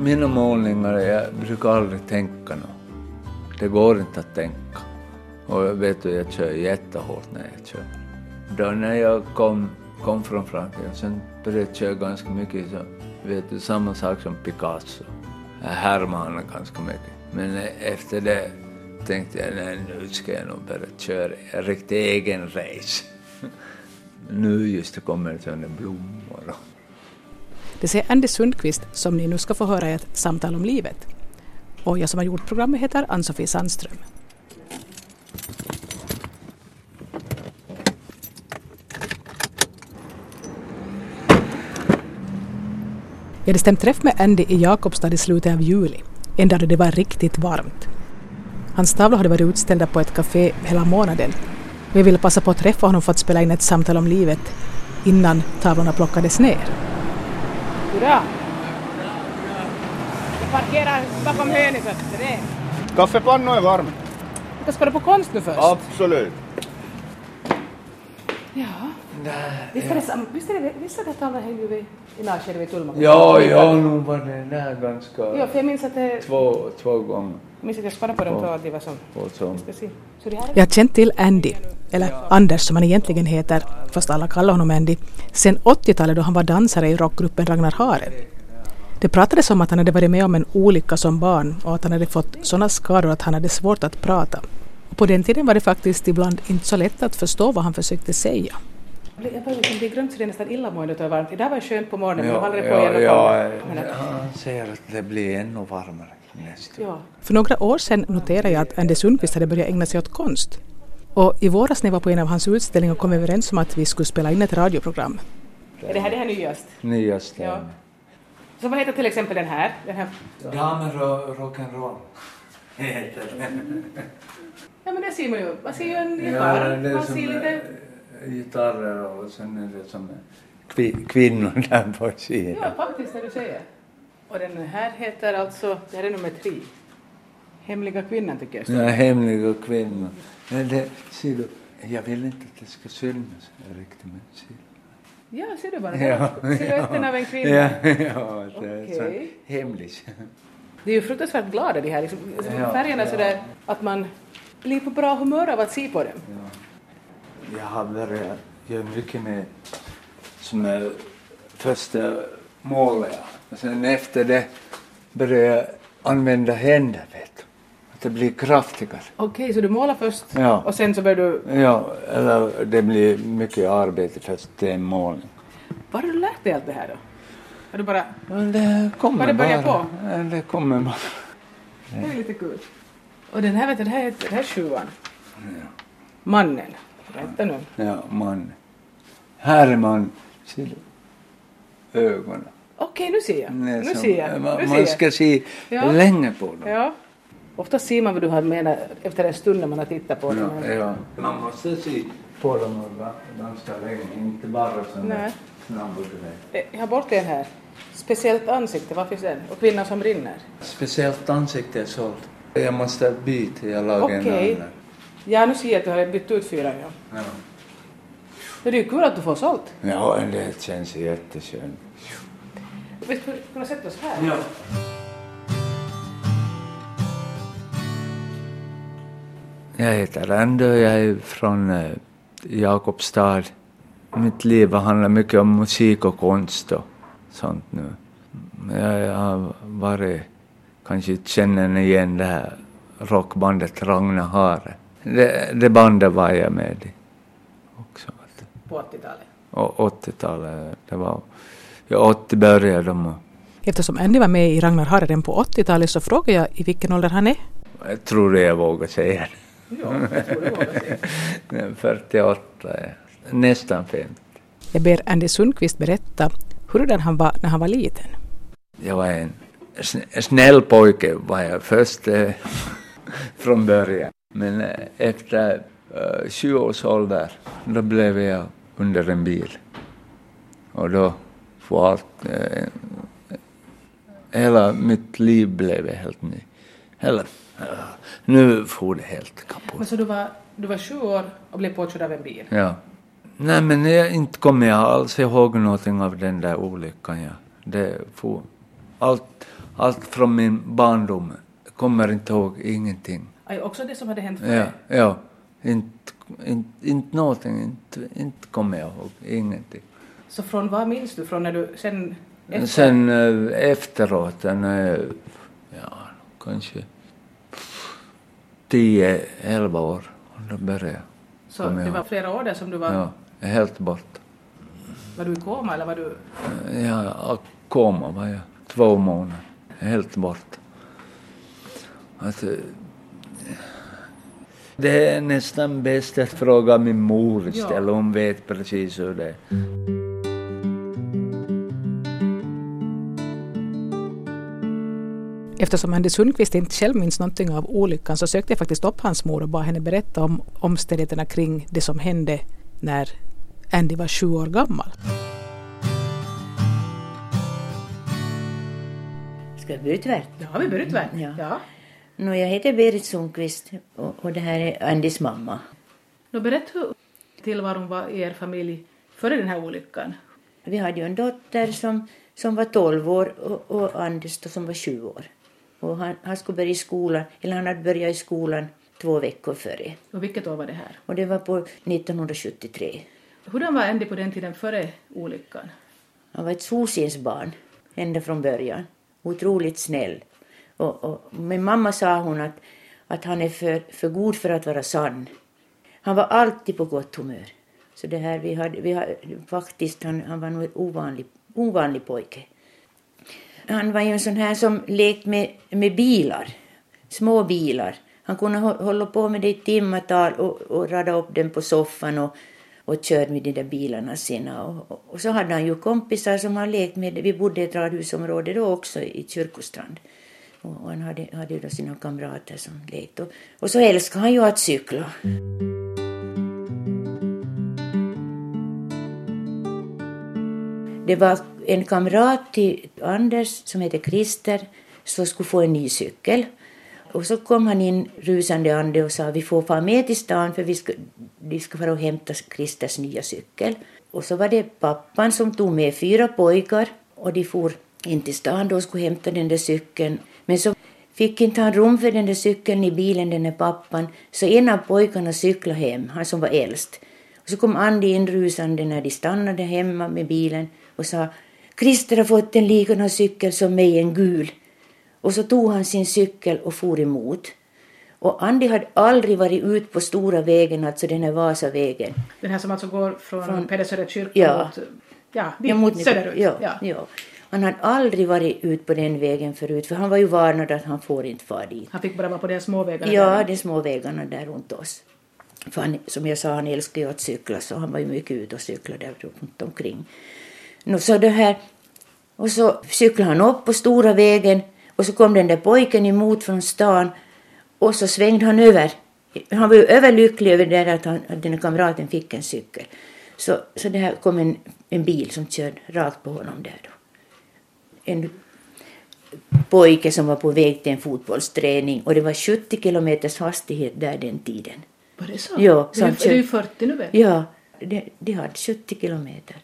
Mina målningar, jag brukar aldrig tänka något. Det går inte att tänka. Och jag vet du, jag kör jättehårt när jag kör. Då när jag kom, kom från Frankrike, sen började jag köra ganska mycket så, vet du, samma sak som Picasso. Jag härmade honom ganska mycket. Men efter det tänkte jag, nej nu ska jag nog börja köra en riktig egen race. nu just det kommer sådana blommor. Det säger Andy Sundqvist som ni nu ska få höra i ett samtal om livet. Och jag som har gjort programmet heter Ann-Sofie Sandström. Jag hade stämt träff med Andy i Jakobstad i slutet av juli, en dag då det var riktigt varmt. Hans tavlor hade varit utställda på ett café hela månaden Vi ville passa på att träffa honom för att spela in ett samtal om livet innan tavlorna plockades ner. Hurra! Jag parkerar bakom hörnet. Kaffepannu är varm. Ska du på konst nu först? Absolut. Ja. Visst är det samma? Visst är det, visst är det tavlan hängde vid, i vid Tullman? Ja, ja, nu var det där ganska... Ja, för jag minns att det... Två, två gånger. Jag minns att jag spanade på dem Två. och att det var som... Jag har känt till Andy, eller Anders som han egentligen heter, fast alla kallar honom Andy, sen 80-talet då han var dansare i rockgruppen Ragnar Hare. Det pratades om att han hade varit med om en olycka som barn och att han hade fått sådana skador att han hade svårt att prata. Och på den tiden var det faktiskt ibland inte så lätt att förstå vad han försökte säga. Jag började liksom bli glömt så det är nästan illamående av varmt. Idag var det skönt på morgonen men Ja, håller det på ja, ja, han säger att det blir ännu varmare nästa Ja. För några år sedan noterade jag att Andy Sundqvist hade börjat ägna sig åt konst. Och i våras när jag var på en av hans utställningar kom vi överens om att vi skulle spela in ett radioprogram. Är det här det här nyast? Nyaste. Ja. Så vad heter till exempel den här? Den här? Damer och rock'n'roll heter den. Ja men det ser man ju. Man ser ju en Ja, gitarr. det är man som ser lite... eh, gitarrer och sen är det som kvi- kvinnor där på Ja sidan. faktiskt det du säger. Och den här heter alltså, det här är nummer tre. Hemliga kvinnan tycker jag. Ja, hemliga kvinnor. Ser du, jag vill inte att det ska synas riktigt men ser du. Ja, ser du bara. Ja, Silhuetten av en kvinna. Ja, ja det är så Okej. hemligt. Det är ju fruktansvärt glada de här liksom, Ja, färgerna ja. sådär att man blir på bra humör av att se på dem. Jag har börjat göra mycket med som är första målet. Och sen efter det börjar jag använda händer, vet det blir kraftigare. Okej, så du målar först Ja. och sen så börjar du... Ja, eller det blir mycket arbete först till en målning. Var har du lärt dig allt det här då? Har du bara... Det kommer Har det bara. på? Ja, Det kommer bara. Det är lite kul. Och den här vet du, det här är, det här är sjuan. Mannen. Vänta nu. Ja, man. Här är man. Ser du? Ögonen. Okej, nu ser jag. Det är Nu ser jag. Man, Nu ser man jag. ska se Ja. länge på dem. Ja. Ofta ser man vad du har menat efter en stund när man har tittat på dem. Ja, ja. Man måste se på dem ganska länge, inte bara sån där Nej. snabb och grej. Eh, Jag har bort en här. Speciellt ansikte, vad finns den? Och kvinnan som brinner. Speciellt ansikte är sålt. Jag måste byta, jag lagar en Okej. annan. Ja, nu ser jag att du har bytt ut fyra. Ja. Ja. Det är ju kul att du får sålt. ja, det känns jätteskönt. Vi skulle kunna sätta oss här. Ja. Jag heter Andö, jag är från eh, Jakobstad. Mitt liv har handlat mycket om musik och konst och sånt nu. Jag, har varit, kanske känner ni igen det här rockbandet Ragnar Hare. Det, det bandet var jag med i också. På 80-talet. Och 80-talet, det var... Ja, 80 började de Eftersom Andy var med i Ragnar Hare på 80-talet så frågar jag i vilken ålder han är. jag tror jag vågar säga det. Ja, jag tror det vågar säga. 48, är nästan 50. Jag ber Andy Sundqvist berätta hurdan han var när han var liten. Jag var en sn- snäll pojke var jag först eh, från början. Men eh, efter eh, 20 års ålder, då blev jag under en bil. Och då får allt, eh, hela mitt liv blev helt ny. Hela, eh, nu får det helt kaputt. Men så du var, du var sju år och blev påkörd av en bil? Ja. Nej, men jag inte kommer jag alls ihåg någonting av den där olyckan. Ja. Det for, allt, allt från min barndom. Kommer inte ihåg ingenting. Aj, också det som hade hänt för Ja, dig? ja. Inte, inte, inte någonting, inte, inte kommer jag ihåg, ingenting. Så från vad minns du från när du sen efter? Sen eh, efteråt, när jag, ja, kanske 10-11 år, då började jag. så det var flera år där som du var, Ja, helt borta. var du i koma eller var du... Ja, koma var jag, två månader, helt borta. Alltså, det är nästan bäst att fråga min mor istället, hon vet precis hur det är. Eftersom Andy Sundqvist inte själv minns någonting av olyckan så sökte jag faktiskt upp hans mor och bad henne berätta om omständigheterna kring det som hände när Andy var sju år gammal. Ska jag börja tvärt? Ja, vi börjat väl? Ja. ja. Nå, jag heter Berit Sundqvist och, och det här är Andys mamma. Nå, berätta hur tillvaron var i er familj före den här olyckan. Vi hade ju en dotter som, som var 12 år och, och Anders som var 7 år. Och han, han skulle börja i skolan, eller han hade börjat i skolan två veckor före. Och vilket år var det här? Och det var på 1973. Hurdan var Andy på den tiden före olyckan? Han var ett solskensbarn ända från början. Otroligt snäll. Och, och min mamma sa hon att, att han är för, för god för att vara sann. Han var alltid på gott humör. Så det här, vi hade, vi hade, faktiskt, han, han var nog en ovanlig, ovanlig pojke. Han var ju en sån här som lekte med, med bilar, små bilar. Han kunde hålla på med det i timmatal och, och rada upp dem på soffan och, och körde med de där bilarna sina. Och, och, och så hade han ju kompisar som han lekt med. Vi bodde i ett radhusområde då också i Kyrkostrand. Och, och han hade, hade ju då sina kamrater som lekte. Och, och så älskade han ju att cykla. Det var en kamrat till Anders som heter Christer som skulle få en ny cykel. Och så kom han in rusande ande och sa vi får fara med till stan för vi ska, vi ska fara och hämta Christers nya cykel. Och så var det pappan som tog med fyra pojkar och de for in till stan då och skulle hämta den där cykeln. Men så fick inte han rum för den där cykeln i bilen, den där pappan, så en av pojkarna cyklade hem, han som var äldst. Och så kom Andi inrusande när de stannade hemma med bilen och sa Christer har fått en likadan cykel som mig, en gul. Och så tog han sin cykel och for emot. Och Andi hade aldrig varit ut på stora vägen, alltså den här Vasavägen. Den här som alltså går från, Från- Pedersöre kyrka Ja. mot, ja, Ja, mot söderut. Ja, Ja. ja. Han hade aldrig varit ut på den vägen förut, för han var ju varnad att han får inte fara dit. Han fick bara vara på de små vägarna. Ja, där. de små vägarna där runt oss. För han, som jag sa, han älskar ju att cykla, så han var ju mycket ute och cyklade runt omkring. Så det här, och så cyklade han upp på stora vägen och så kom den där pojken emot från stan och så svängde han över. Han var ju överlycklig över det där att, han, att den här kamraten fick en cykel. Så, så det här kom en, en bil som körde rakt på honom där då. En pojke som var på väg till en fotbollsträning och det var 70 kilometers hastighet där den tiden. Var det så? Ja, så det är ju 40 nu väl? Ja, de, de hade 70 kilometer.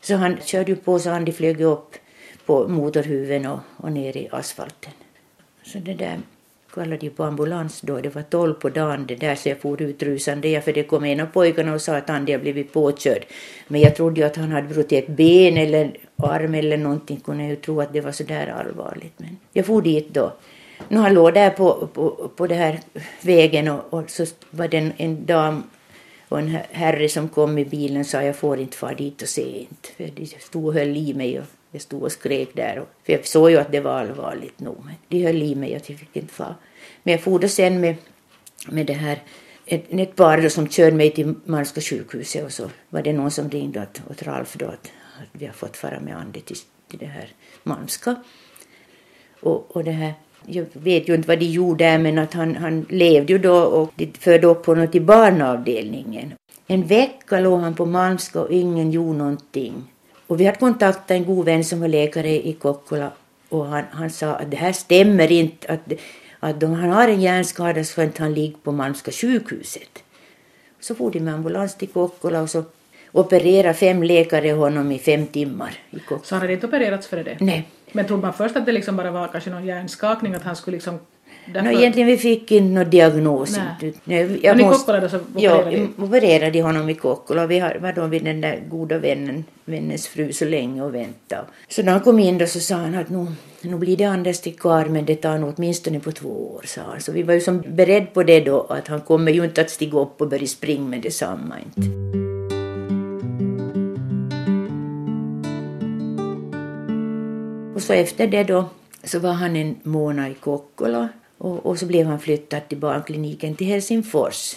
Så han körde på så Andi flög upp på motorhuven och, och ner i asfalten. Så det där kallade ju på ambulans då. Det var tolv på dagen det där så jag for ut rusande. Ja, för det kom en av pojkarna och sa att Andi har blivit påkörd. Men jag trodde ju att han hade brutit ett ben eller arm eller någonting. Kunde jag ju tro att det var så där allvarligt. Men jag for dit då. Nu han låg där på, på, på den här vägen och, och så var det en, en dam och en herre som kom i bilen sa jag får inte fara dit och se inte. För de stod och höll i mig och jag stod och skrek där. Och, för jag såg ju att det var allvarligt nog. Men de höll i mig att jag fick inte fara. Men jag for då sen med, med det här ett, ett par då som körde mig till Malmska sjukhuset och så var det någon som ringde åt, åt Ralf då att, att vi har fått fara med Andi till, till det här Malmska. Och, och det här, jag vet ju inte vad de gjorde men att han, han levde ju då och de förde upp honom till barnavdelningen. En vecka låg han på Malmska och ingen gjorde någonting. Och vi hade kontaktat en god vän som var läkare i Kokkola och han, han sa att det här stämmer inte. Att, att om han har en hjärnskada så får inte han ligga på Malmska sjukhuset. Så for de med ambulans till Kokkola och så opererade fem läkare honom i fem timmar i Kokkola. Så han hade inte opererats före det? Nej, Men trodde man först att det liksom bara var kanske någon hjärnskakning, att han skulle liksom... No, egentligen vi fick inte någon diagnos. Nej. Nej, Men i Kokkola då så ja, de? opererade de honom i Kokkola. Vi har- var då vid den där goda vännen, vännens fru så länge och väntade. Så när han kom in då så sa han att nu, nu blir det Anders till kvar men det tar nog åtminstone på två år, sa han. Så vi var ju som beredd på det då att han kommer ju inte att stiga upp och börja springa med detsamma inte. Och så efter det då så var han en månad i Kokkola och, och så blev han flyttad till barnkliniken till Helsingfors.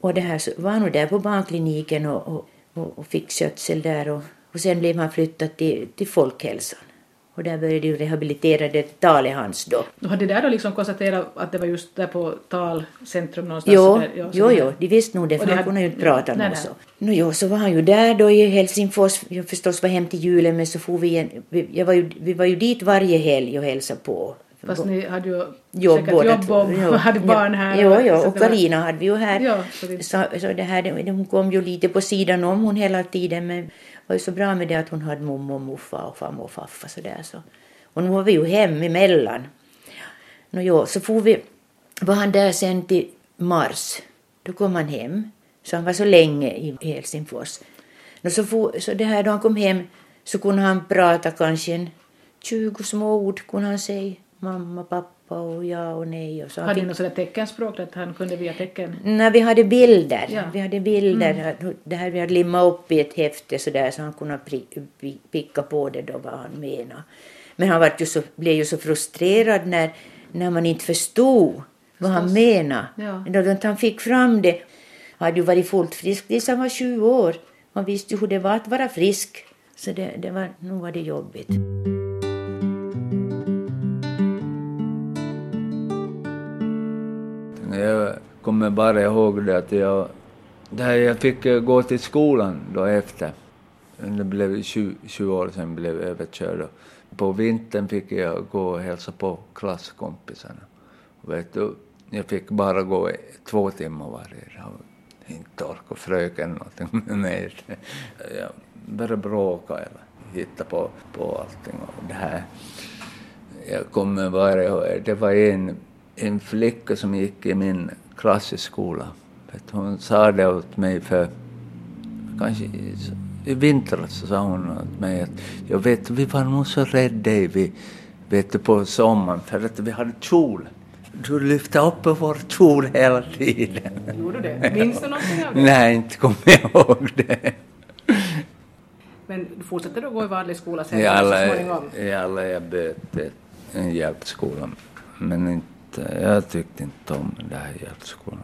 Och det här så var han där på barnkliniken och, och, och, och fick skötsel där och, och sen blev han flyttad till, till folkhälsan. Och där började ju rehabiliterade talet hans då. Då hade de där då liksom konstaterat att det var just där på talcentrum någonstans? Jo, där, ja, jo, jo, de visste nog det, Och för han hade- kunde ju inte prata nej, så. No, jo, så var han ju där då i Helsingfors. Jag förstås var hem till julen, men så får vi igen, vi, jag var ju, vi var ju dit varje helg och hälsade på. Fast ni hade ju Jo, säkert båda jobb och Jo, hade barn här. Jo, jo, och det var- Karina hade vi ju här. Ja, så det- så, så det här, hon kom ju lite på sidan om hon hela tiden, men var ju så bra med det att hon hade mormor och morfar och farmor och farfar så där så. Och nu var vi ju hem emellan. Nå jo, så får vi, var han där sen till mars. Då kom han hem. Så han var så länge i i Helsingfors. Nå, så, for, så det här då han kom hem så kunde han prata kanske en 20 små ord kunde han säga. Mamma, pappa och ja och nej. Och så han Hade ni något sådär teckenspråk att han kunde via tecken? när vi hade bilder, Ja. Mm. vi hade bilder, det här vi hade limmat upp i ett häfte så där så han kunde picka på det då vad han menade. Men han var ju så, blev ju så frustrerad när, när man inte förstod vad han menade. Ja. Då, han fick fram det. Han hade ju varit fullt frisk tills han var 20 år. Man visste ju hur det var att vara frisk. Så det, det var, nu var det jobbigt. Jag kommer bara ihåg det att jag, där jag fick eh, gå till skolan då efter. Det blev 20, 20 år sedan blev jag överkörd. På vintern fick jag gå och hälsa på klasskompisarna. Vet du, jag fick bara gå två timmar varje dag. Inte orka fröken någonting Nej. Jag började bråka eller hitta på, på allting och det här. Jag kommer bara ihåg, det var en, en flicka som gick i min klass i skolan. Hon sa det åt mig för kanske i, vintras så sa hon åt mig att jag vet, vi var nog så rädda vi, vet du, på sommaren för att vi hade kjol. Du lyfte upp vår kjol hela tiden. Gjorde du det? Minns du någonting av det? Nej, inte kommer jag ihåg det. Men du fortsatte då gå i vanlig skola sen I så alla, småningom? i alla jag böt en hjälpskola. Men inte, jag tyckte inte om den här hjälpskolan.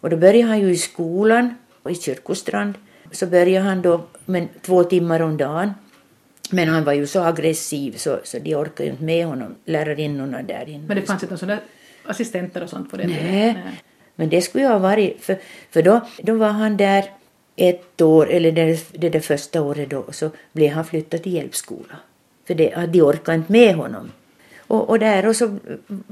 Och då började han ju i skolan, i Kyrkostrand. Så började han då med två timmar om dagen. Men han var ju så aggressiv så, så de orkade ju inte med honom, lärarinnorna där inne. Men det fanns inte några sådana assistenter och sånt på den Nej, men det skulle ju ha varit, för, för då, då var han där ett år, eller det, det där första året då, så blev han flyttad till hjälpskola. För det, de orkade inte med honom. Och, och där och så,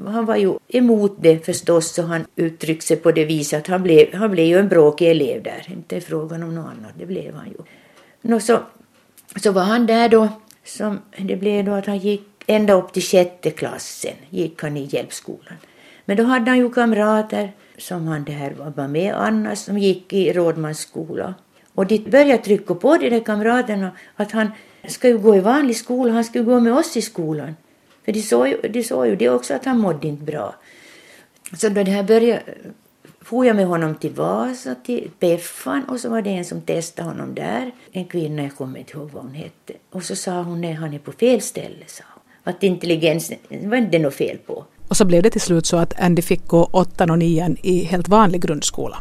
han var ju emot det förstås, så han uttryckte sig på det viset att han blev, han blev ju en bråkig elev där, inte frågan om något annat, det blev han ju. Nå, så, så var han där då, som, det blev då att han gick ända upp till sjätte klassen, gick han i hjälpskolan. Men då hade han ju kamrater som han där var med annars, som gick i Rådmans skola. Och de började trycka på de där kamraterna att han ska ju gå i vanlig skola, han ska ju gå med oss i skolan. För de såg ju, de såg ju det också att han mådde inte bra. Så då det här började for jag med honom till Vasa, till Peffan och så var det en som testade honom där. En kvinna, jag kommer inte ihåg vad hon hette. Och så sa hon, nej han är på fel ställe, sa hon. Att intelligens, det var inte något fel på. Och så blev det till slut så att Andy fick gå åttan och nian i helt vanlig grundskola.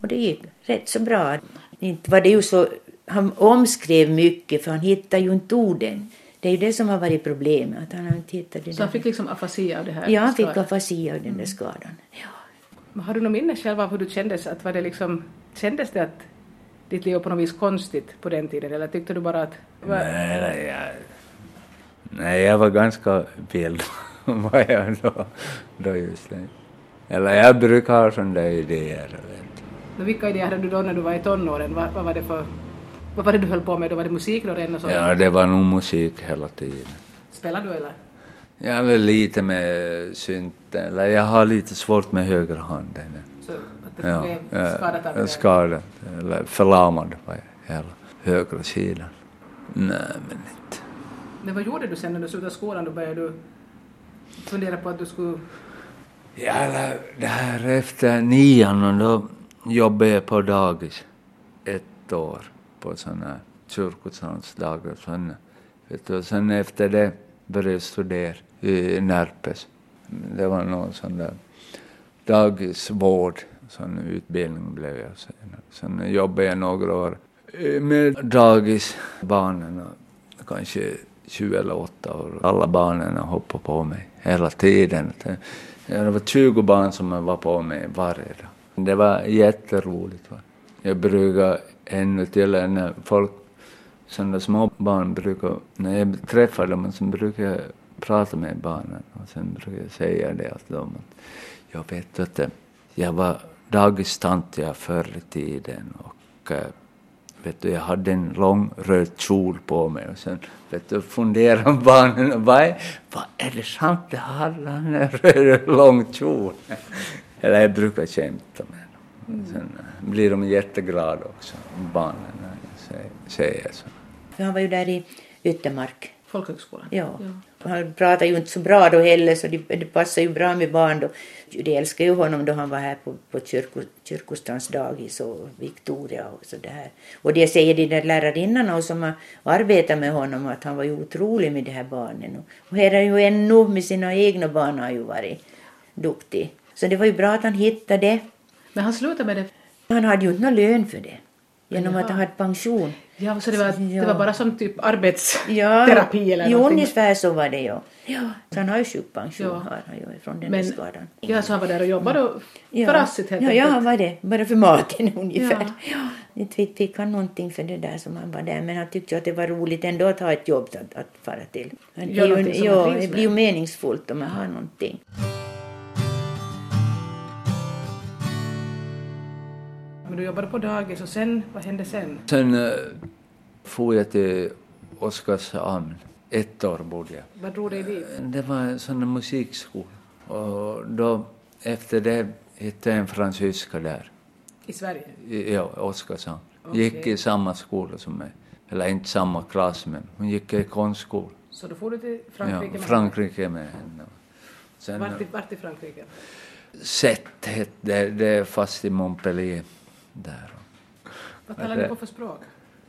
Och det gick rätt så bra. Inte var det ju så, han omskrev mycket för han hittade ju inte orden. Det är ju det som har varit problemet, att han det Så han fick liksom afasi av det här? Ja, han fick afasi av den där skadan. Ja. Har du något minne själv av hur du kändes? Att var det liksom, kändes det att ditt liv var på något vis konstigt på den tiden? Eller tyckte du bara att... Var, Nej, nej, jag, nej, jag var ganska vild var jag då, då just det. Eller jag brukar ha sådana idéer. Vet. Vilka idéer hade du då när du var i tonåren? Vad, vad var det för... Vad var det du höll på med då? Var det musik då redan och så? du. Ja, det var nog musik hela tiden. Spelar du eller? Väl lite med synten, eller jag har lite svårt med högerhanden. Så att det Ja, blev ja, skadat av det? skadad, eller förlamad på hela högra sidan. Nej, men inte. Men vad gjorde du sen när du slutade skolan? Då började du fundera på att du skulle... Ja, eller det här efter nian och då jobbade jag på dagis ett år på sådana här kyrkosandsdagar. Sen, och sen efter det började jag studera i Närpes. Det var någon sån där dagisvård, sån utbildning blev jag senare. Sen jobbade jag några år med dagisbarnen, kanske 20 eller 8 år. Alla barnen hoppade på mig hela tiden. Det var 20 barn som var på mig varje dag. Det var jätteroligt. Va? Jag brukade ännu till när folk, sådana små barn brukar, när jag träffar dem så brukar jag prata med barnen och sen brukar jag säga det att dem att jag vet att jag var dagistant jag förr i tiden och vet du, jag hade en lång röd kjol på mig och sen vet du, funderar barnen, vad är, vad är det sant, det har han en röd lång kjol? Eller jag brukar skämta med Sen eh, blir de jätteglada också, barnen, när jag säger- så. För han var ju där i Yttermark. Folkhögskolan? Ja. Han pratade ju inte så bra då heller så det, det passade ju bra med barn då. De älskade ju honom då han var här på, på kyrko, kyrkostans dagis och Victoria och så där. Och det säger de där lärarinnorna och som har arbetat med honom att han var ju otrolig med de här barnen. Och, och här är ju ännu med sina egna barn har ju varit duktig. Så det var ju bra att han hittade det. Men han slutade med det? Han hade ju inte någon lön för det. Genom Jaha. att han hade pension. Ja, så det var, det Ja. var bara som typ Ja, arbetsterapi eller jo, någonting? ungefär så var det ja. ja. Så han har ju sjukpension Ja. har han ju från den Men, skadan. ja, så han var där och jobbade och för Assit helt ja, ja, enkelt? han var det. Bara för maten ungefär. Ja. Ja. Inte fick, fick han någonting för det där som han var där. Men han tyckte att det var roligt ändå att ha ett jobb att, att fara till. Det, är ju, ja, det blir ju meningsfullt om man har någonting. Du jobbade på dagis och sen, vad hände sen? Sen uh, for jag till Oskarshamn. Ett år bodde jag. Vad drog dig dit? Det var en sån musikskola. Och då, efter det hittade jag en fransyska där, I Sverige? i ja, Oskarshamn. Okej. Gick i samma skola som mig. Eller inte samma klass, men hon gick i konstskola. Så då får du till Frankrike? ja, Frankrike med henne. Sen, Vart i, vart i Frankrike? Sett hette det, det är fast i Montpellier. Där. Vad talar ni på för språk?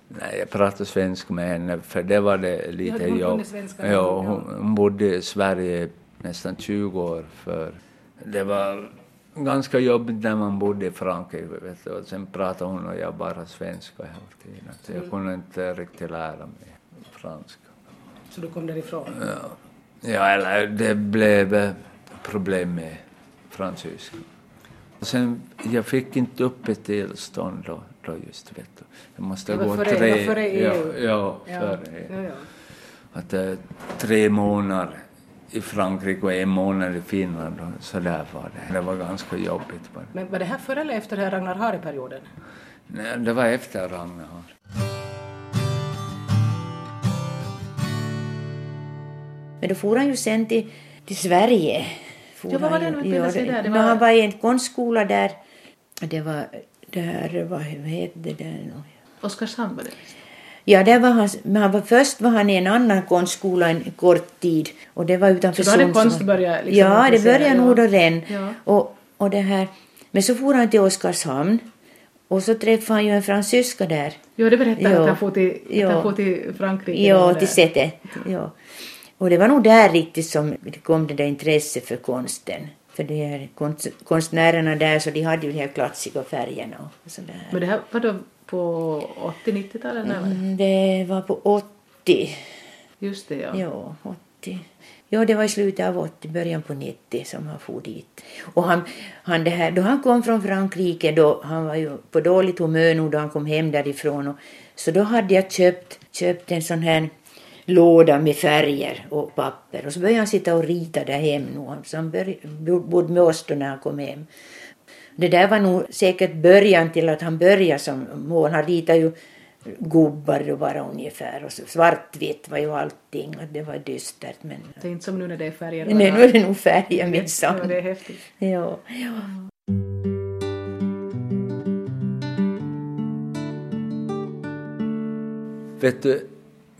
Nej, jag pratade svenska med henne, för det var det lite hon jobb. kunde svenska, Ja, ja. hon, hon bodde i Sverige nästan 20 år för det var ganska jobbigt när man bodde i Frankrike. Vet du. Och sen pratade hon och jag bara svenska hela tiden. Så jag kunde inte riktigt lära mig franska. Så du kom därifrån? Ja, ja eller det blev problem med fransyska. Sen, jag fick inte upp ett tillstånd då, då just, vet du. Jag måste gå före- tre... före EU. Ja, ja, Ja. före Ja, EU. ja. Att eh, tre månader i Frankrike och en månad i Finland, och så där var det. Det var ganska jobbigt. Bara. Men var det här före eller efter här Ragnar Hare-perioden? Nej, det var efter Ragnar. Men då for han ju sen till, till Sverige. For Ja, vad var han det han utbildade sig där? Det var- Han var i en konstskola där. Det var, där, vad hette det där? Oskarshamn var det? Ja, där var han, men han var, först var han i en annan konstskola en kort tid. Och det var utanför Så då hade konst börjat liksom Ja, det började ja. nog då den. Ja. Och, och det här. Men så for han till Oskarshamn. Och så träffade han ju en fransyska där. Jo, det berättade Ja. att han får till, Ja. att han till Frankrike. Ja, till. Ja. Och det var nog där riktigt som det kom det där intresset för konsten. För de här konst, konstnärerna där så de hade ju de här klassiska färgerna och sådär. Men det här var då på 80-90-talet? eller? Mm, Det var på 80. Just det, ja. Ja, 80. Ja, det var i slutet av 80, början på 90 som han for dit. Och han, han det här, då han kom från Frankrike, då, han var ju på dåligt humör nu då han kom hem därifrån. Och, så då hade jag köpt, köpt en sån här låda med färger och papper. Och så började han sitta och rita där hem nu. Så han började, bodde med oss då när han kom hem. Det där var nog säkert början till att han började som mål. Han ritade ju gubbar då bara ungefär och så svartvitt var ju allting och det var dystert men Det är inte som nu när det är färger. nej, nu är det nog färger Ja, minsann. det är häftigt. Ja, ja. Vet du,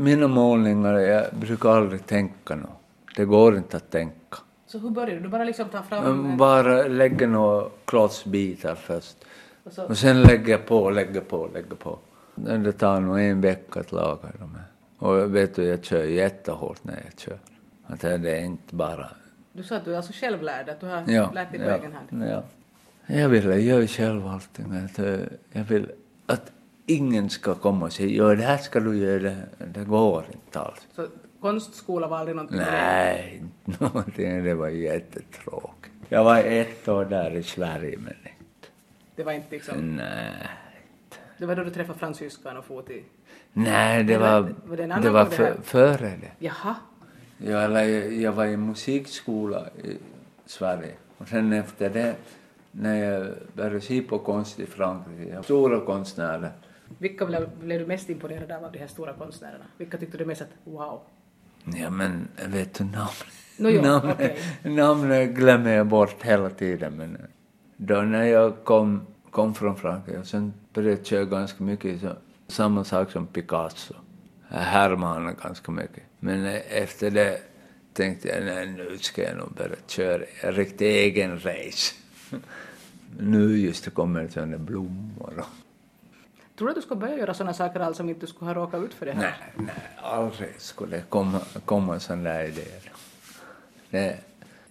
mina målningar, jag brukar aldrig tänka något. Det går inte att tänka. Så hur börjar du? Du bara liksom tar fram... En- bara lägger några klossbitar först. och så, Och sen lägger jag på, lägger på, lägger på. Det tar nog en vecka att laga dem. här. Och vet du, jag kör jättehårt när jag kör. Att det är inte bara... du sa att du är alltså självlärd, att du har Ja, lärt dig på ja, egen hand. ja. Jag vill göra själv allting. Att, eh, jag vill att ingen ska komma och säga ja, det här ska du göra. Det, det går inte alls. Så konstskola var aldrig någonting? Nej, någonting. Det var jättetråkigt. Jag var ett år där i Sverige, men inte. Det var inte liksom... Nej. Det var då du träffade fransyskan och for till... Nej, det var, var det det var det för, före det. Jaha. Jag, jag var i musikskola i Sverige. Och sen efter det, när jag började se på konst i Frankrike, stora konstnärer. Vilka blev, blev du mest imponerad av, av de här stora konstnärerna? Vilka tyckte du mest att wow? Ja, men vet du namn? Nå jo, namn, okej. namn glömmer jag bort hela tiden. Men då när jag kom, kom från Frankrike och sen började jag köra ganska mycket så, samma sak som Picasso. Jag härmade ganska mycket. Men efter det tänkte jag, nej nu ska jag nog börja köra en riktig egen race. nu just kommer det sådana blommor och Tror du att du ska börja göra sådana saker alls om inte du skulle ha råkat ut för det här? Nej, nej, aldrig skulle komma, komma sådana där idéer. Det,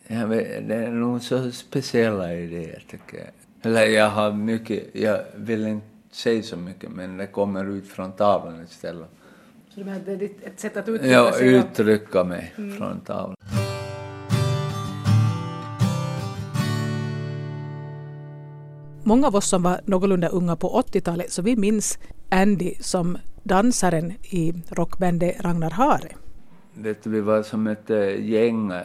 jag vet, det är nog så speciella idéer, tycker jag. Eller jag har mycket, jag vill inte säga så mycket, men det kommer ut från tavlan istället. Så du menar att det är ett sätt att uttrycka sig? och- uttrycka mig från tavlan. Många av oss som var någorlunda unga på 80-talet, så vi minns Andy som dansaren i rockbandet Ragnar Hare. Vet du, vi var som ett eh, gäng eh,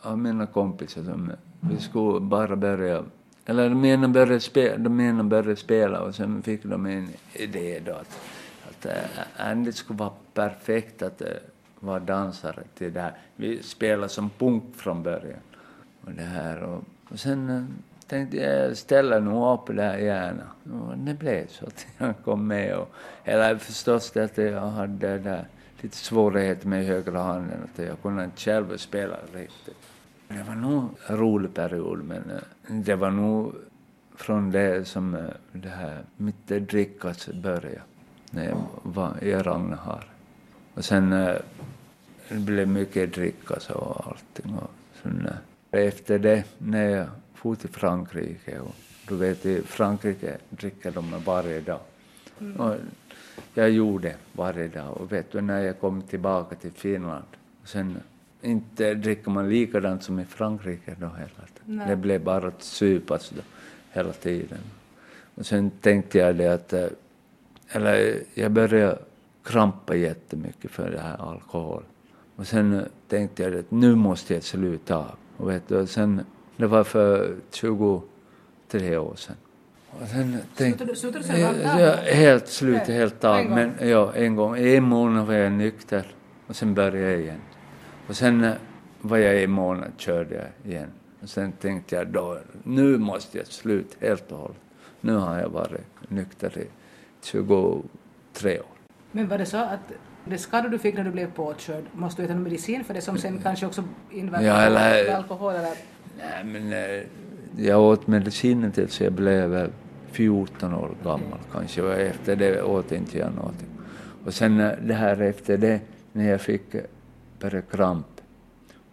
av mina kompisar som vi skulle bara börja, eller de ena började spela, de ena började spela och sen fick de en idé då att, att eh, Andy skulle vara perfekt att vara dansare till det här. Vi spelade som punk från början. Och det här och, och sen tänkte jag ställa nog upp där gärna. Och det blev så att jag kom med och, eller förstås att jag hade där lite svårigheter med högra handen, att jag kunde inte själv spela riktigt. Det var nog en rolig period, men eh, det var nog från det som eh, det här, mitt drickas började, när jag var i Ragnar. Och sen det blev mycket drickas och allting. Och sen, efter det, när jag for till Frankrike, och du vet i Frankrike dricker de varje dag. Och jag gjorde varje dag. Och vet du, när jag kom tillbaka till Finland, sen inte dricker man likadant som i Frankrike då heller. Det blev bara att supas då, hela tiden. Och sen tänkte jag det att, eh, eller jag började krampa jättemycket för det här alkohol. Och sen tänkte jag att nu måste jag sluta. Och vet du, och sen, det var för 23 år sedan. Och sen tänkte, Slutade du- slutade du sen rakt av? ja, helt slut, Nej, helt av. Men ja, en gång. En månad var jag nykter och sen började jag igen. Och sen eh, var jag en månad körde jag igen. Och sen tänkte jag då, nu måste jag sluta helt och hållet. Nu har jag varit nykter i 23 år. Men var det så att det skador du fick när du blev påkörd, måste du äta någon medicin för det som sen kanske också inverkar Ja, eller- på alkohol eller? Nej, men eh, jag åt medicinen tills jag blev eh, 14 år gammal kanske och efter det åt inte jag någonting. Och sen eh, det här efter det, när jag fick eh, kramp,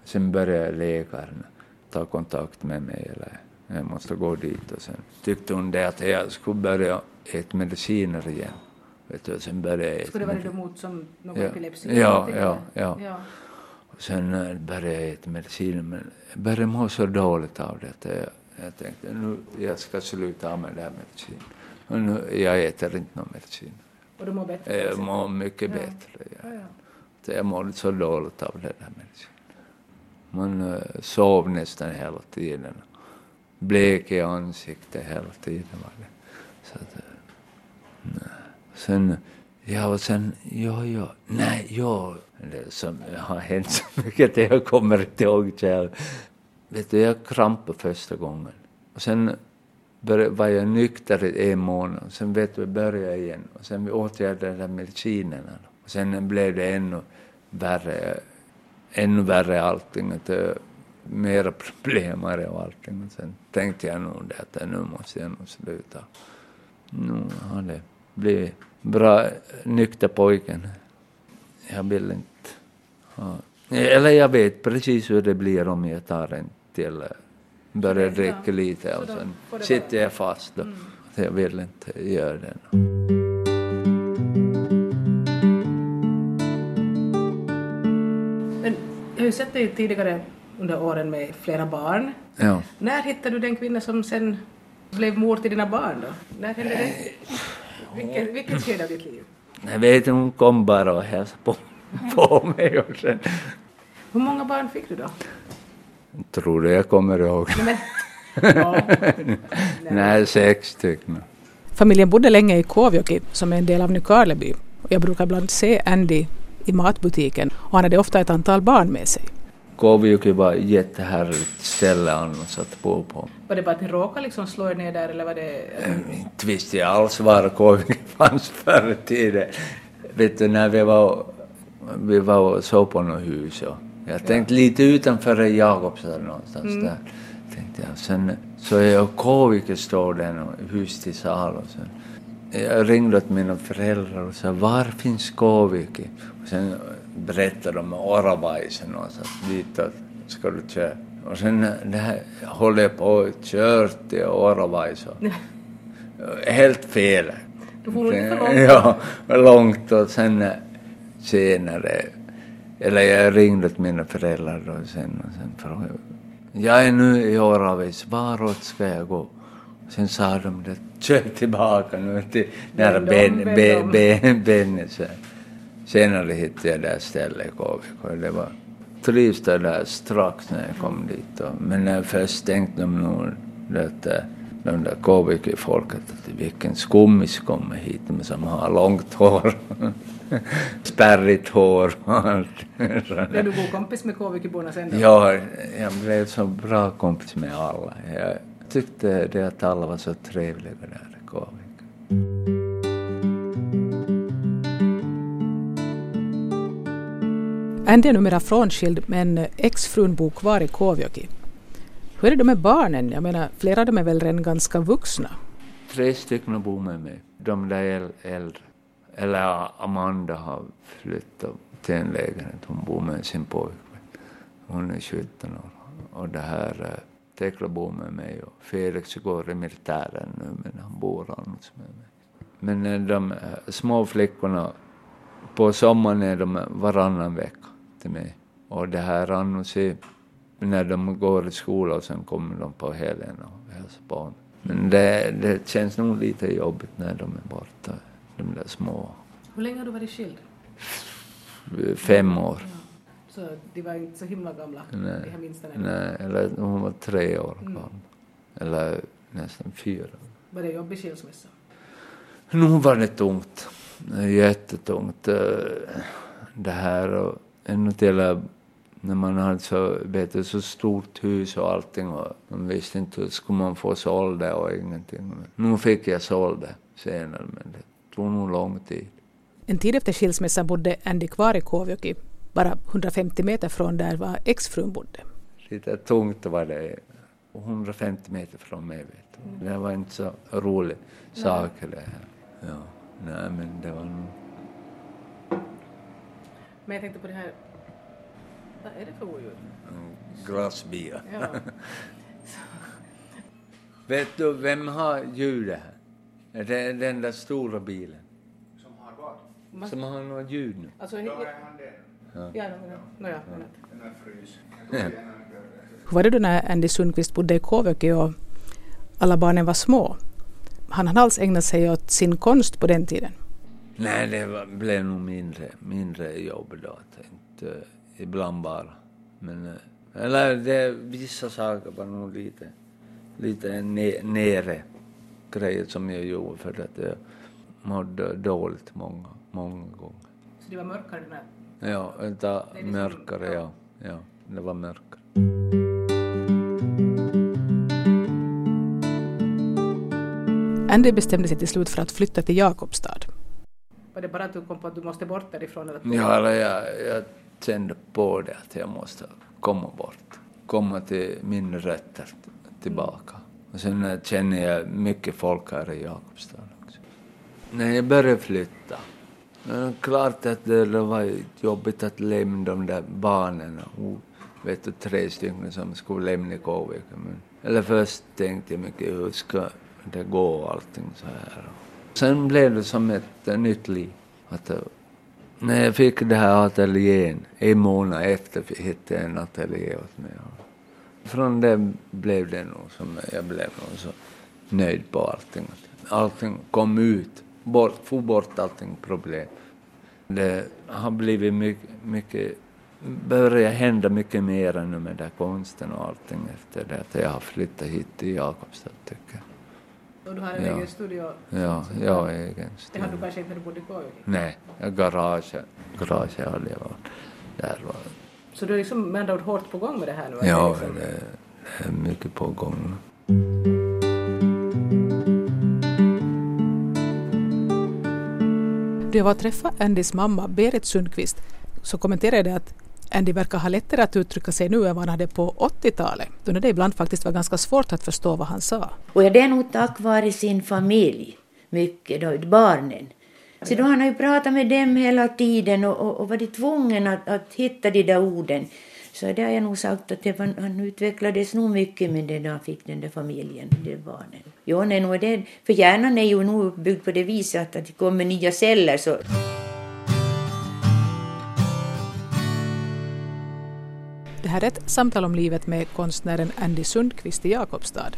sen började läkaren ta kontakt med mig eller jag måste gå dit och sen tyckte hon det att jag skulle börja äta mediciner igen. Vet du, sen började jag äta Skulle det vara emot som någon Ja. epilepsi? Ja, ja, eller? ja. Sen eh, började jag äta mediciner, men jag började må så dåligt av det jag, jag tänkte nu jag ska sluta med den här medicinen. Och nu, jag äter inte någon medicin. Och du mår bättre? Jag mår mycket Ja. bättre. Ja, Ja. ja. Jag mådde så dåligt av den här medicinen. Man eh, sov nästan hela tiden. Blek i ansiktet hela tiden var det. Så att, eh, nej. Sen Ja, och sen, ja, ja, nej, ja, det som har hänt så mycket att jag kommer inte ihåg själv. Vet du, jag krampade första gången. Och sen började, var jag nykter i en månad. Och sen vet du, började jag igen. Och sen vi åtgärdade jag medicinerna. Och sen blev det ännu värre, ännu värre allting. Att, mera problem och allting. Och sen tänkte jag nog det att nu måste jag nog sluta. Nu har det blivit bra nykter pojken. Jag vill inte ha... Eller jag vet precis hur det blir om jag tar en till, börjar dricka lite och sen sitter jag fast då. Mm. Jag vill inte göra det. Men jag har ju sett dig tidigare under åren med flera barn. Ja. När hittade du den kvinna som sen blev mor till dina barn då? När hände det? Vilket, vilket skede av ditt liv? Jag vet inte, hon kom bara och hälsade på, på mig och sen... Hur många barn fick du då? Tror du jag kommer ihåg? Nej, men, ja. Nej, sex stycken. Familjen bodde länge i Kåvjoki som är en del av Nykarleby jag brukar ibland se Andy i matbutiken och han hade ofta ett antal barn med sig. Kåvjoki var ett jättehärligt ställe annars att bo på. Var det bara att ni råkade liksom slå er ner där eller var det... Inte visste jag alls var Kåvjoki fanns förr i tiden. Vet du, när vi var, vi var och såg på något hus och jag tänkte ja. lite utanför Jakobstad någonstans mm. där. Tänkte jag. Sen så jag och Kåvike står där och hus till salu. Jag ringde åt mina föräldrar och sa var finns? Och sen berättade de om Oravaisen någonstans ditåt ska du köra. Och sen det här håller jag på och kört till Oravais helt fel. Du får inte för långt. Ja, långt och sen senare, eller jag ringde till mina föräldrar då sen och sen frågade jag är nu i Oravais, varåt ska jag gå? Sen sa de det, kör tillbaka nu till nära Benny. Senare hittade jag det här stället KVK. Det var trivs där strax när jag kom dit. Och, men när jag först tänkte de nog att de där KVK-folket att vilken skummis kommer hit med som har långt hår. Spärrigt hår och allt. Blev du god kompis med KVK-borna sen då? Ja, jag blev så bra kompis med alla. Jag tyckte det att alla var så trevliga där i KVK. Andy är numera frånskild men eh, exfrun bor kvar i Kovjoki. Hur är det med barnen? Jag menar, flera av dem är väl redan ganska vuxna? Tre stycken bor med mig. De där äldre. Eller Amanda har flyttat till en lägenhet. Hon bor med sin pojkvän. Hon är 17 år. Och det här eh, Tekla bor med mig och Felix går i militären nu men han bor annars med mig. Men eh, de små flickorna, på sommaren är de varannan vecka till mig. Och det här annars när de går i skolan och sen kommer de på helgen och hälsar på mig. Men det, det känns nog lite jobbigt när de är borta, de där små. Hur länge har du varit skild? Fem år. Ja. Så de var inte så himla gamla, nej, de här minsta? Nej, eller hon var tre år mm. gammal. Eller nästan fyra. Var det jobbig skilsmässa? Nu var det tungt. Jättetungt. Eh, det här och ännu till när man hade så, vet du, så stort hus och allting och man visste inte hur skulle man få sålt det och ingenting. Nu fick jag sålt det senare men det tog nog lång tid. En tid efter skilsmässan bodde Andy kvar i Kåvjoki, bara 150 meter från där var exfrun bodde. Lite tungt var det, 150 meter från mig vet du. Det var inte så rolig sak det här. Ja, nej men det var nog men jag tänkte på det här, vad är det för oljud? Glassbia. Ja. Vet du vem har ljudet här? Det är den där stora bilen. Som har vad? Som har något ljud nu. Alltså, ja, är han den? Ja, ja, no, ja, ja. Den. Hur var det då när Andy Sundqvist bodde i Kåvöke och alla barnen var små? Han hade alls ägnat sig åt sin konst på den tiden? Nej, det var, blev nog mindre, mindre jobb då. Inte, ibland bara. Men, eh, eller det, vissa saker var nog lite, lite ne, nere grejer som jag gjorde för att jag mådde dåligt många många gånger. Så det var mörkare den här... Ja, vänta, liksom- mörkare, ja. Ja, det var mörkare. Andy bestämde sig till slut för att flytta till Jakobstad. Var det bara att du kom på att du måste bort därifrån? Eller? Ja, eller jag, jag kände på det att jag måste komma bort. Komma till mina rötter tillbaka. Och sen känner jag mycket folk här i Jakobstad också. När jag började flytta, det är klart att det var jobbigt att lämna de där barnen. Och, vet du, tre stycken som skulle lämna Kåvika. Men, eller först tänkte jag mycket, hur ska det gå allting så här. Sen blev det som ett eh, nytt liv. Att, eh, när jag fick det här ateljén, en månad efter hittade jag en ateljé åt mig. Från det blev det nog som jag blev nog så nöjd på allting. Allting kom ut, bort, få bort allting problem. Det har blivit mycket, mycket börjar hända mycket mer nu med den konsten och allting efter det att jag har flyttat hit till Jakobstad tycker jag. Och du har en Ja. egen studio? Ja, jag är egen Det hade studio. du kanske inte när du bodde i Kåvik? Nej, garage, garage hade jag varit. Där var Så du är liksom med andra ord hårt på gång med det här nu? Ja, liksom, det, det är mycket på gång. Då jag var träffade Andys mamma, Berit Sundqvist, så kommenterade jag att Andy verkar ha lättare att uttrycka sig nu än vad han hade på 80-talet, då det ibland faktiskt var ganska svårt att förstå vad han sa. Och det är nog tack vare sin familj, mycket då, barnen. Så då han har ju pratat med dem hela tiden och, och, och varit tvungen att, att hitta de där orden. Så det har jag nog sagt att det, var- han utvecklades nog mycket med det när han fick den där familjen, de där barnen. Jo, nej, nog är det, för hjärnan är ju nog uppbyggd på det viset att, att det kommer nya celler så här är ett samtal om livet med konstnären Andy Sundqvist i Jakobstad.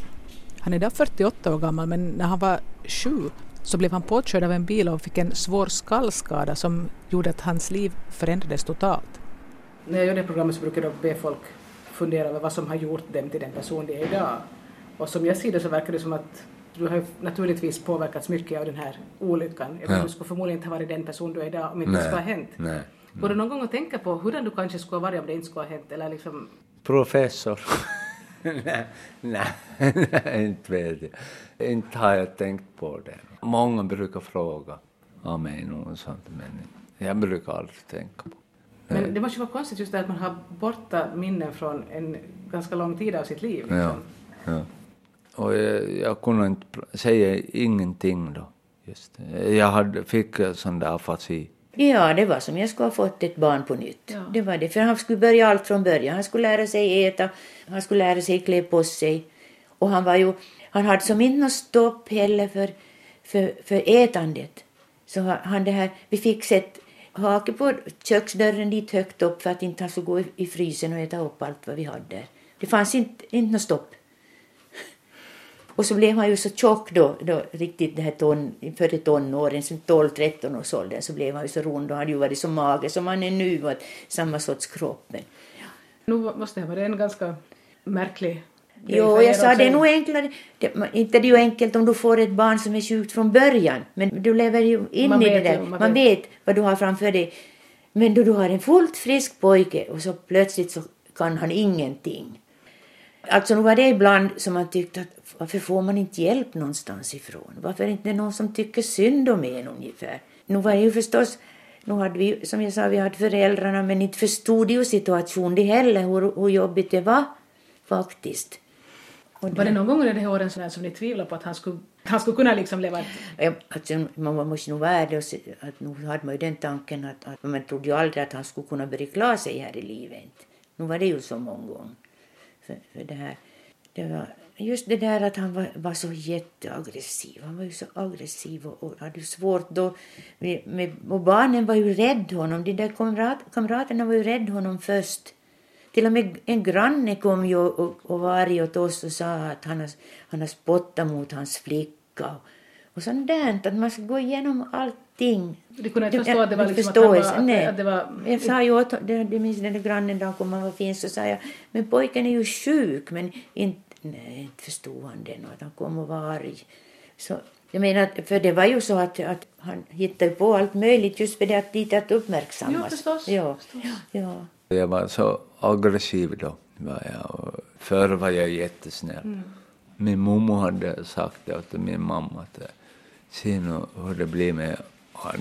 Han är idag 48 år gammal men när han var sju så blev han påkörd av en bil och fick en svår skallskada som gjorde att hans liv förändrades totalt. När jag gör det programmet så brukar jag be folk fundera över vad som har gjort dem till den person de är idag. Och som jag ser det så verkar det som att du har naturligtvis påverkats mycket av den här olyckan. Ja. Du skulle förmodligen inte ha varit den person du är idag om inte det skulle ha hänt. nej. Går du någon gång att tänka på hur du kanske skulle ha varit om det inte skulle ha hänt? Eller liksom, Professor. nej, inte vet jag. Inte har jag tänkt på det. Många brukar fråga av mig något sånt, men jag brukar aldrig tänka på men det måste ju vara konstigt just det att man har borta minnen från en ganska lång tid av sitt liv. Ja, Liksom. ja. Och jag, jag kunde inte säga ingenting då. Just. det. Jag hade, fick sån där afasi. Ja, det var som jag skulle ha fått ett barn på nytt. Ja. Det var det, för han skulle börja allt från början. Han skulle lära sig äta, han skulle lära sig klä på sig. Och han var ju, han hade som inte något stopp heller för, för, för ätandet. Så han- det här, vi fick sätta hake på köksdörren dit högt upp för att inte han skulle gå i, i frysen och äta upp allt vad vi hade där. Det fanns inte, inte något stopp. Och så blev han ju så tjock då, då riktigt det här ton, före tonåren, som 12-13 års åldern, så blev han ju så rund och hade ju varit så mager som han är nu, att samma sorts kropp. Men, Nu måste det ha varit en ganska märklig jo, jag sa också. det är nog enklare, det, inte det är ju enkelt om du får ett barn som är sjukt från början, men du lever ju in Man i det ju, där, man man, vet. vet vad du har framför dig. Men då du har en fullt frisk pojke och så plötsligt så kan han ingenting. Alltså nu var det ibland som man tyckte att varför får man inte hjälp någonstans ifrån? Varför är det inte någon som tycker synd om en ungefär? Nu var det ju förstås, nu hade vi, som jag sa, vi hade föräldrarna men inte förstod ju situationen de heller, hur, hur jobbigt det var faktiskt. Och Var det någon gång under de här åren sådär som ni tvivlade på att han skulle, han skulle kunna liksom leva ett... Ja, alltså, man måste nog vara se, att nu hade man ju den tanken att, att man trodde ju aldrig att han skulle kunna börja klara sig här i livet. Nu var det ju så många gånger. För, för det här, det var just det där att han var, var så jätteaggressiv. Han var ju så aggressiv och, och hade svårt då. Med, med, och barnen var ju rädda honom. De där kamrat, kamraterna var ju rädda honom först. Till och med en granne kom ju och, och var arg åt oss och sa att han har, han har spottat mot hans flicka. Och, och sånt där, att man ska gå igenom allting. De kunde inte förstå att det var liksom att, förståelse, han var, nej. att, att det var... Jag sa ju åt det, det minns den där grannen då han kom och var fin så sa jag men pojken är ju sjuk men inte, nej, inte förstod han det och att han kom och var arg. Så Jag menar, för det var ju så att, att han hittade på allt möjligt just för det att dit att uppmärksammas. Jo, förstås. Ja, förstås. ja. Jag var så aggressiv då. Var jag. Och förr var jag jättesnäll. Min mormor hade sagt det till min mamma att se nu hur det blir med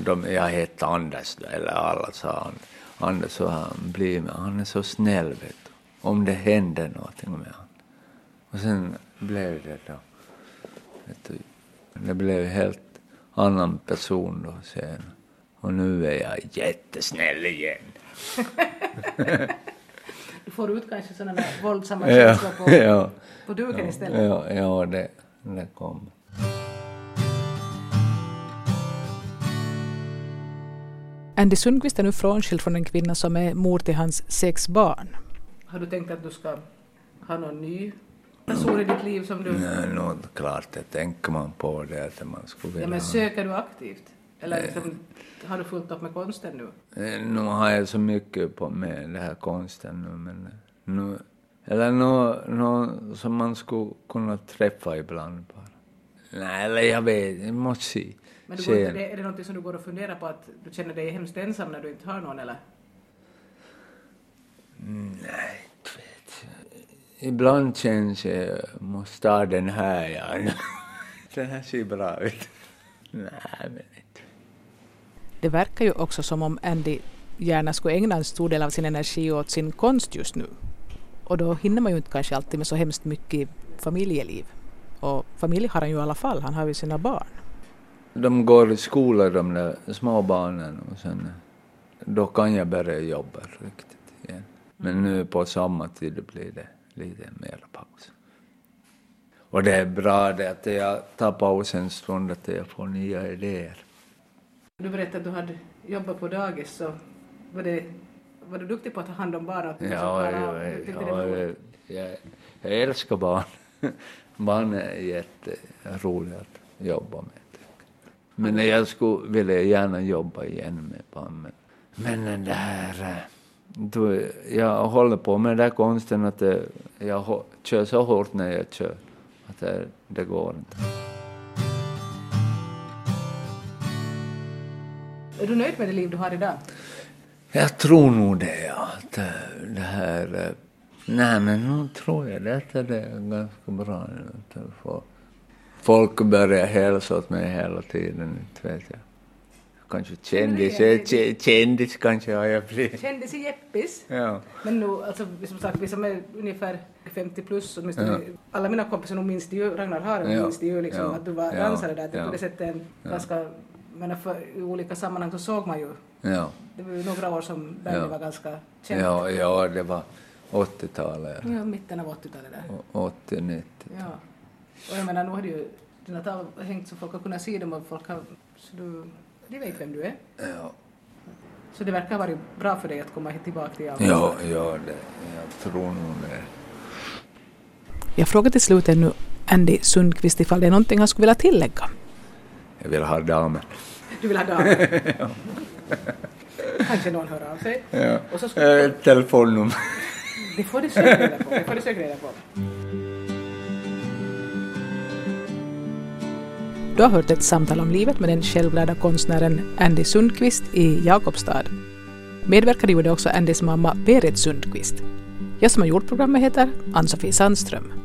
de, jag hette Anders då, eller alla sa. Anders så han blir med, han är så snäll vet du. Om det händer någonting med honom. Och sen blev det då. Vet du, det blev helt annan person då sen. Och nu är jag jättesnäll igen. Du får ut kanske sådana där våldsamma Ja, känslor på, ja. på duken istället. Ja, ja det, det kommer. Andy Sundqvist är nu frånskild från en kvinna som är mor till hans sex barn. Har du tänkt att du ska ha någon ny person i ditt liv som du... Nej, nog klart det tänker man på det att man skulle vilja Ja, men söker du aktivt? Eller liksom, har du fullt upp med konsten nu? Eh, Nu har jag så mycket på med det här konsten nu, men nu, eller nå nå som man skulle kunna träffa ibland bara. Nej, eller jag vet, jag måste se. Men du går inte, är det något som du går och funderar på att du känner dig hemskt ensam när du inte har någon eller? Nej. Ibland känns jag, måste ta den här, ja. Den här ser bra ut. Nej, men inte. Det verkar ju också som om Andy gärna skulle ägna en stor del av sin energi åt sin konst just nu. Och då hinner man ju inte kanske alltid med så hemskt mycket familjeliv. Och familj har han ju i alla fall, han har ju sina barn. De går i skolan, de där små barnen, och sen då kan jag börja jobba riktigt igen. Men nu på sommartid blir det lite mer paus. Och det är bra det att jag tar paus en stund, att jag får nya idéer. Du berättade att du hade jobbat på dagis, så var, det, var du duktig på att ta hand om barn? du liksom Ja, ja, ja, jag, jag älskar barn. Barn är jätteroliga att jobba med. Men jag skulle vilja gärna jobba igen med barn. Men, men den där... Då, jag håller på med den där konsten att det, jag kör så hårt när jag kör. Att det, det går inte. Är du nöjd med det liv du har idag? Jag tror nog det, ja. Att eh, det här... eh, Nej, men nu tror jag det att det är ganska bra. Att Folk börjar hälsa åt mig hela tiden, inte vet jag. Kanske kändis, kändis kanske har jag blivit. Kändis i Jeppis. Ja. Men nu, alltså, som sagt, vi som är ungefär 50 plus, åtminstone Ja. alla mina kompisar nog minns det ju, Ragnar Haren Ja. minns det ju liksom Ja. att du var Ja. dansare där. Ja. På det sättet en ganska, men för, i olika sammanhang så såg man ju, Ja. det var ju några år som Bernie Ja. var ganska känd. Ja, ja, det var 80-talet. Ja, mitten av 80-talet där. O- 80, 90. Ja. Och jag menar, nu har du ju dina tavlor hängt så folk har kunnat se dem och folk har, så du, de vet vem du är. Ja, Så det verkar ha varit bra för dig att komma hit tillbaka till Alvesta. ja, ja det, jag tror nog det. Jag frågar till slut ännu Andy Sundqvist ifall det är någonting han skulle vilja tillägga. Jag vill ha damer. Du vill ha damer? Kanske någon hör av sig. Ja. Och så ska, Eh, telefonnummer. det får du säkert reda på. Det får du säkert reda på. Du har hört ett samtal om livet med den självlärda konstnären Andy Sundqvist i Jakobstad. Medverkade gjorde också Andys mamma Berit Sundqvist. Jag som har gjort programmet heter Ann-Sofie Sandström.